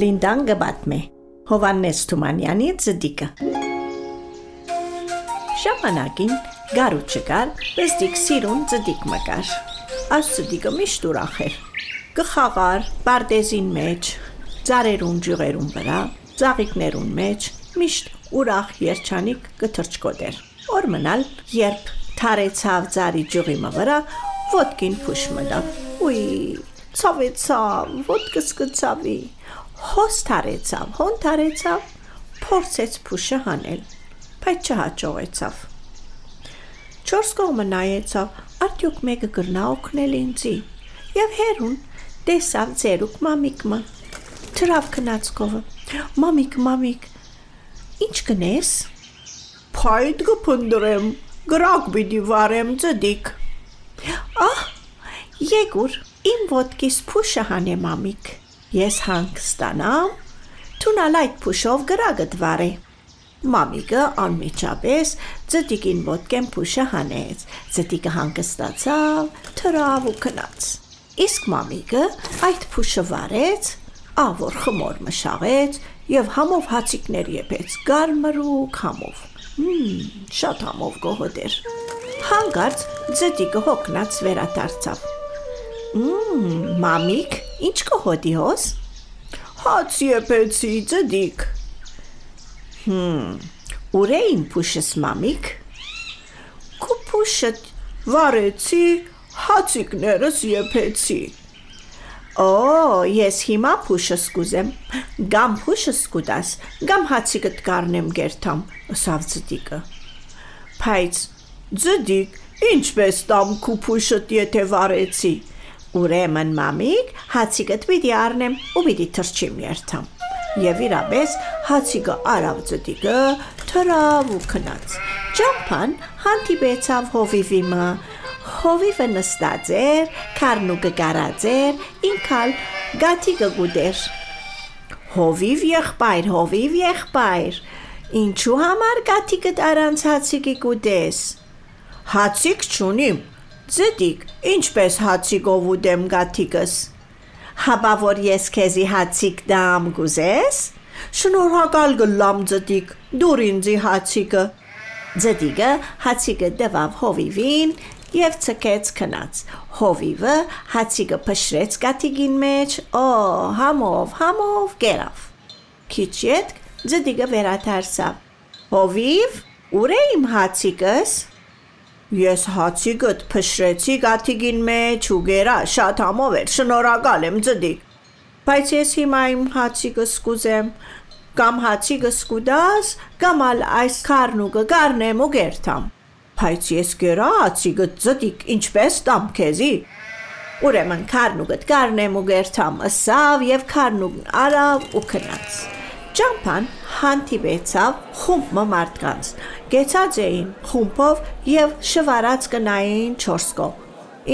Լինդան գբատմե Հովանես Թումանյանի ծդիկը Շապանակին գարու չկար, բստիկ սիրուն ծդիկ մկար Աս ծդիկը միշտ ուրախ էր Կխաղար պարտեզին մեջ, ծարերուն ջուրերուն վրա, ծաղիկներուն մեջ միշտ ուրախ երջանիկ կթրջկոտ էր Օր մնալ, երբ թարեցավ ծարի ջուղի մվրա, ոտքին փուշ մտավ Ուի ցավեցավ, ոտքս կծավի։ Հոս թարեցավ, հոն թարեցավ, փորձեց փուշը հանել, բայց չհաջողեցավ։ Չորս կողմը նայեցավ, արդյոք մեկը կրնա օգնել ինձի։ Եվ հերուն տեսավ ծերուկ մամիկը։ Թրավ քնածկովը։ Մամիկ, մամիկ, ինչ կնես։ Փայտ կփնդրեմ, գրակ պիտի վարեմ ծդիկ։ Ահ, Եգուր, իմ ոտքիս փուշը հանե մամիկ։ Ես հանգստանամ, թունալ այդ փուշով գրագդ վարե։ Մամիկը անմիջապես ծտիկին ոտքեն փուշը հանեց։ Ծտիկը հանգստացավ, թրավ ու քնած։ Իսկ մամիկը այդ փուշը վարեց, ավոր խմոր մշաղեց եւ համով հացիկներ եփեց, գարմրուկ համով։ Մմ, շատ համով գողոդեր։ Հանկարծ ծտիկը հոգնած վերադարձավ Մմ, մամիկ, ինչ կհոտի հոս։ Հաց եփեցի, ծդիկ։ Հմ, ուր է իմ փուշս մամիկ։ Քո փուշը վարեցի, հացիկներս եփեցի։ Օ, ես հիմա փուշս կուզեմ, գամ փուշս կուտաս, գամ հացիկդ կառնեմ գերթամ, ըսավ ծդիկը։ Բայց ծդիկ, ինչպես տամ քու փուշըտ եթե վարեցի։ Ուրեմն մամիկ, հացիկդ պիտի առնեմ ու պիտի թրջիմ երթամ։ Եվ իրապես հացիկը արավ ծտիկը, թրավ ու քնած։ Ջամփան հանդիպեցավ հովիվիմը։ Հովիվը նստած էր, քարնուկը գարած էր, ինքալ գաթիկը գուդեր։ Հովիվ եղբայր, հովիվ եղբայր, ինչու համար գաթիկդ առանց հացիկի գուդես։ Հացիկ չունիմ, Ձդիկ, ինչպես հացիկով ուտեմ գաթիկս։ Հաբա որ ես քեզի հացիկ դամ գուզես։ Շնորհակալ գլամ ձդիկ, դուր ինձի հացիկը։ Ձդիկը հացիկը դվավ հովիվին եւ ցկեց քնած։ Հովիվը հացիկը փշրեց գաթիկին մեջ, օ, համով, համով գերավ։ Քիչ յետ ձդիկը վերադարձավ։ Հովիվ, ուր է իմ հացիկս։ Ես հացիկդ փշրեցի գաթիգին մեջ ու գերա շատ համով էր, շնորհակալ եմ ձդիկ։ Բայց ես հիմա իմ հացիկս կուզեմ, կամ հացիկս կուդաս, կամ ալ այս քարնուկը գառնեմ ու գերթամ։ Բայց ես գերա հացիկդ ձդիկ, ինչպես տամ քեզի։ Ուրեմն քարնուկդ գառնեմ ու գերթամ, ըսավ եւ քարնուկն արավ ու քնած։ Ճամփան հանդիպեցավ խումբը մարդկանց։ Գեցած էին խումբով եւ շվարած կնային 4 կողմ։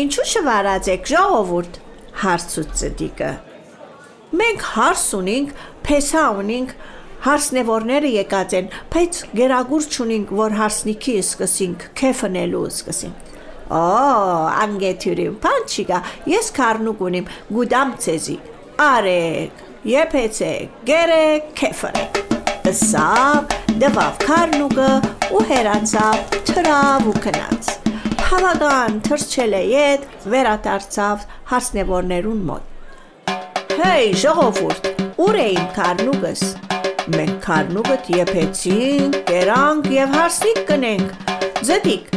Ինչու շվարած եք ժողովուրդ։ հարցուց ծդիկը։ Մենք հարս ունենք, փեսա ունենք, հարսնևորները եկած են, բայց գերագուր չունենք, որ հարսնիքի սկսենք, քեֆնելու սկսենք։ Օ, անգեթյուրին, բան չկա, ես քարնուկ ունիմ, գուդամ ցեզի։ Արեք, եփեցեք, գերեք, քեֆրեք ըսավ, դվավ քարնուկը ու հերացավ, թրավ ու քնած։ Հավական թրջել է ետ, վերադարձավ հարսնևորներուն մոտ։ Հեյ, ժողովուրդ, ուր է իմ քարնուկս։ Մենք քարնուկըտ եփեցինք, կերանք եւ հարսիկ կնենք։ Ձդիկ,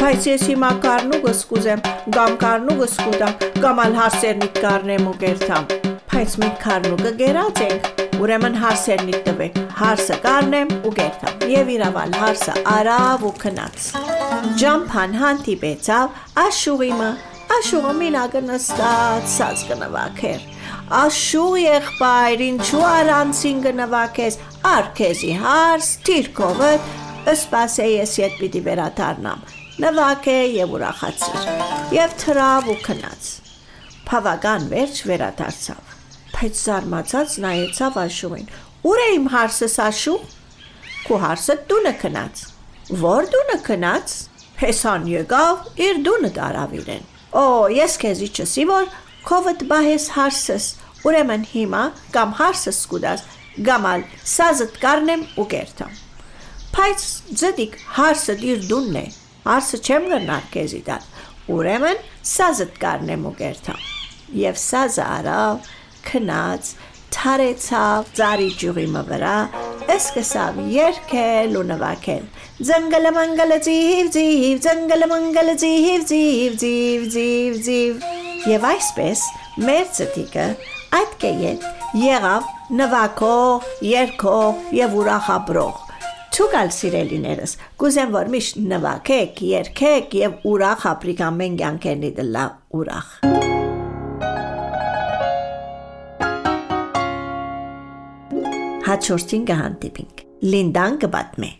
բայց ես հիմա կարնուգս կուզեմ, գամ կարնուգս կուտամ, կամ ալ հարսերնիք կարնեմ ու գերթամ։ Բայց մենք քարնուկը գերած ենք, ուրեմն հարսերնիք տվեք, հարսը կարնեմ ու գերթամ։ Եվ իրավալ հարսը արավ ու քնած։ Ջամփան հանդիպեցավ աշուղիմը, աշուղը մինագը նստած սած կնվակեր։ Աշուղ եղբայր, ինչու առանցին կնվակես, արքեզի հարս, թիրքովը, ըսպասե ես ետ պիտի վերադառնամ։ Նվակ է եւ ուրախացիր։ Եվ թրավ ու քնած։ Բավական վերջ վերադարձավ բայց զարմացած նայեցավ աշուղին։ Ուր է իմ հարսս աշուղ։ Քո հարսը տունը քնած։ Որ տունը քնած։ Հեսան եկավ, իր դունը տարավ իրեն։ Օ, ես քեզի չսի որ քովդ բահես հարսս։ Ուրեմն հիմա կամ հարսս սկուդաս, գամալ սազդ կարնեմ ու կերտամ։ Բայց ձդիկ հարսը դիր դունն է, հարսը չեմ գնար կեզի դալ, ուրեմն սազդ կարնեմ ու կերտամ։ Եվ սազը արավ, քնած, թարեցավ ծարի ջուղի մվրա, սկսավ երկել ու նվակել։ Ձնգլը մանգլը ձիվ ձիվ, ձնգլը մանգլը ձիվ ձիվ ձիվ ձիվ ձիվ։ Եվ այսպես մեր ծտիկը այդ կեյետ եղավ նվակող, երկող եւ ուրախաբրող։ Ցուգալ սիրելիներս, կուզեմ որ միշտ նվակեք, երկեք եւ ուրախ ապրիկ ամեն կյանքերնի դլա ուրախ։ Հաջորդին կհանդիպինք։ Լինդան կբատմե։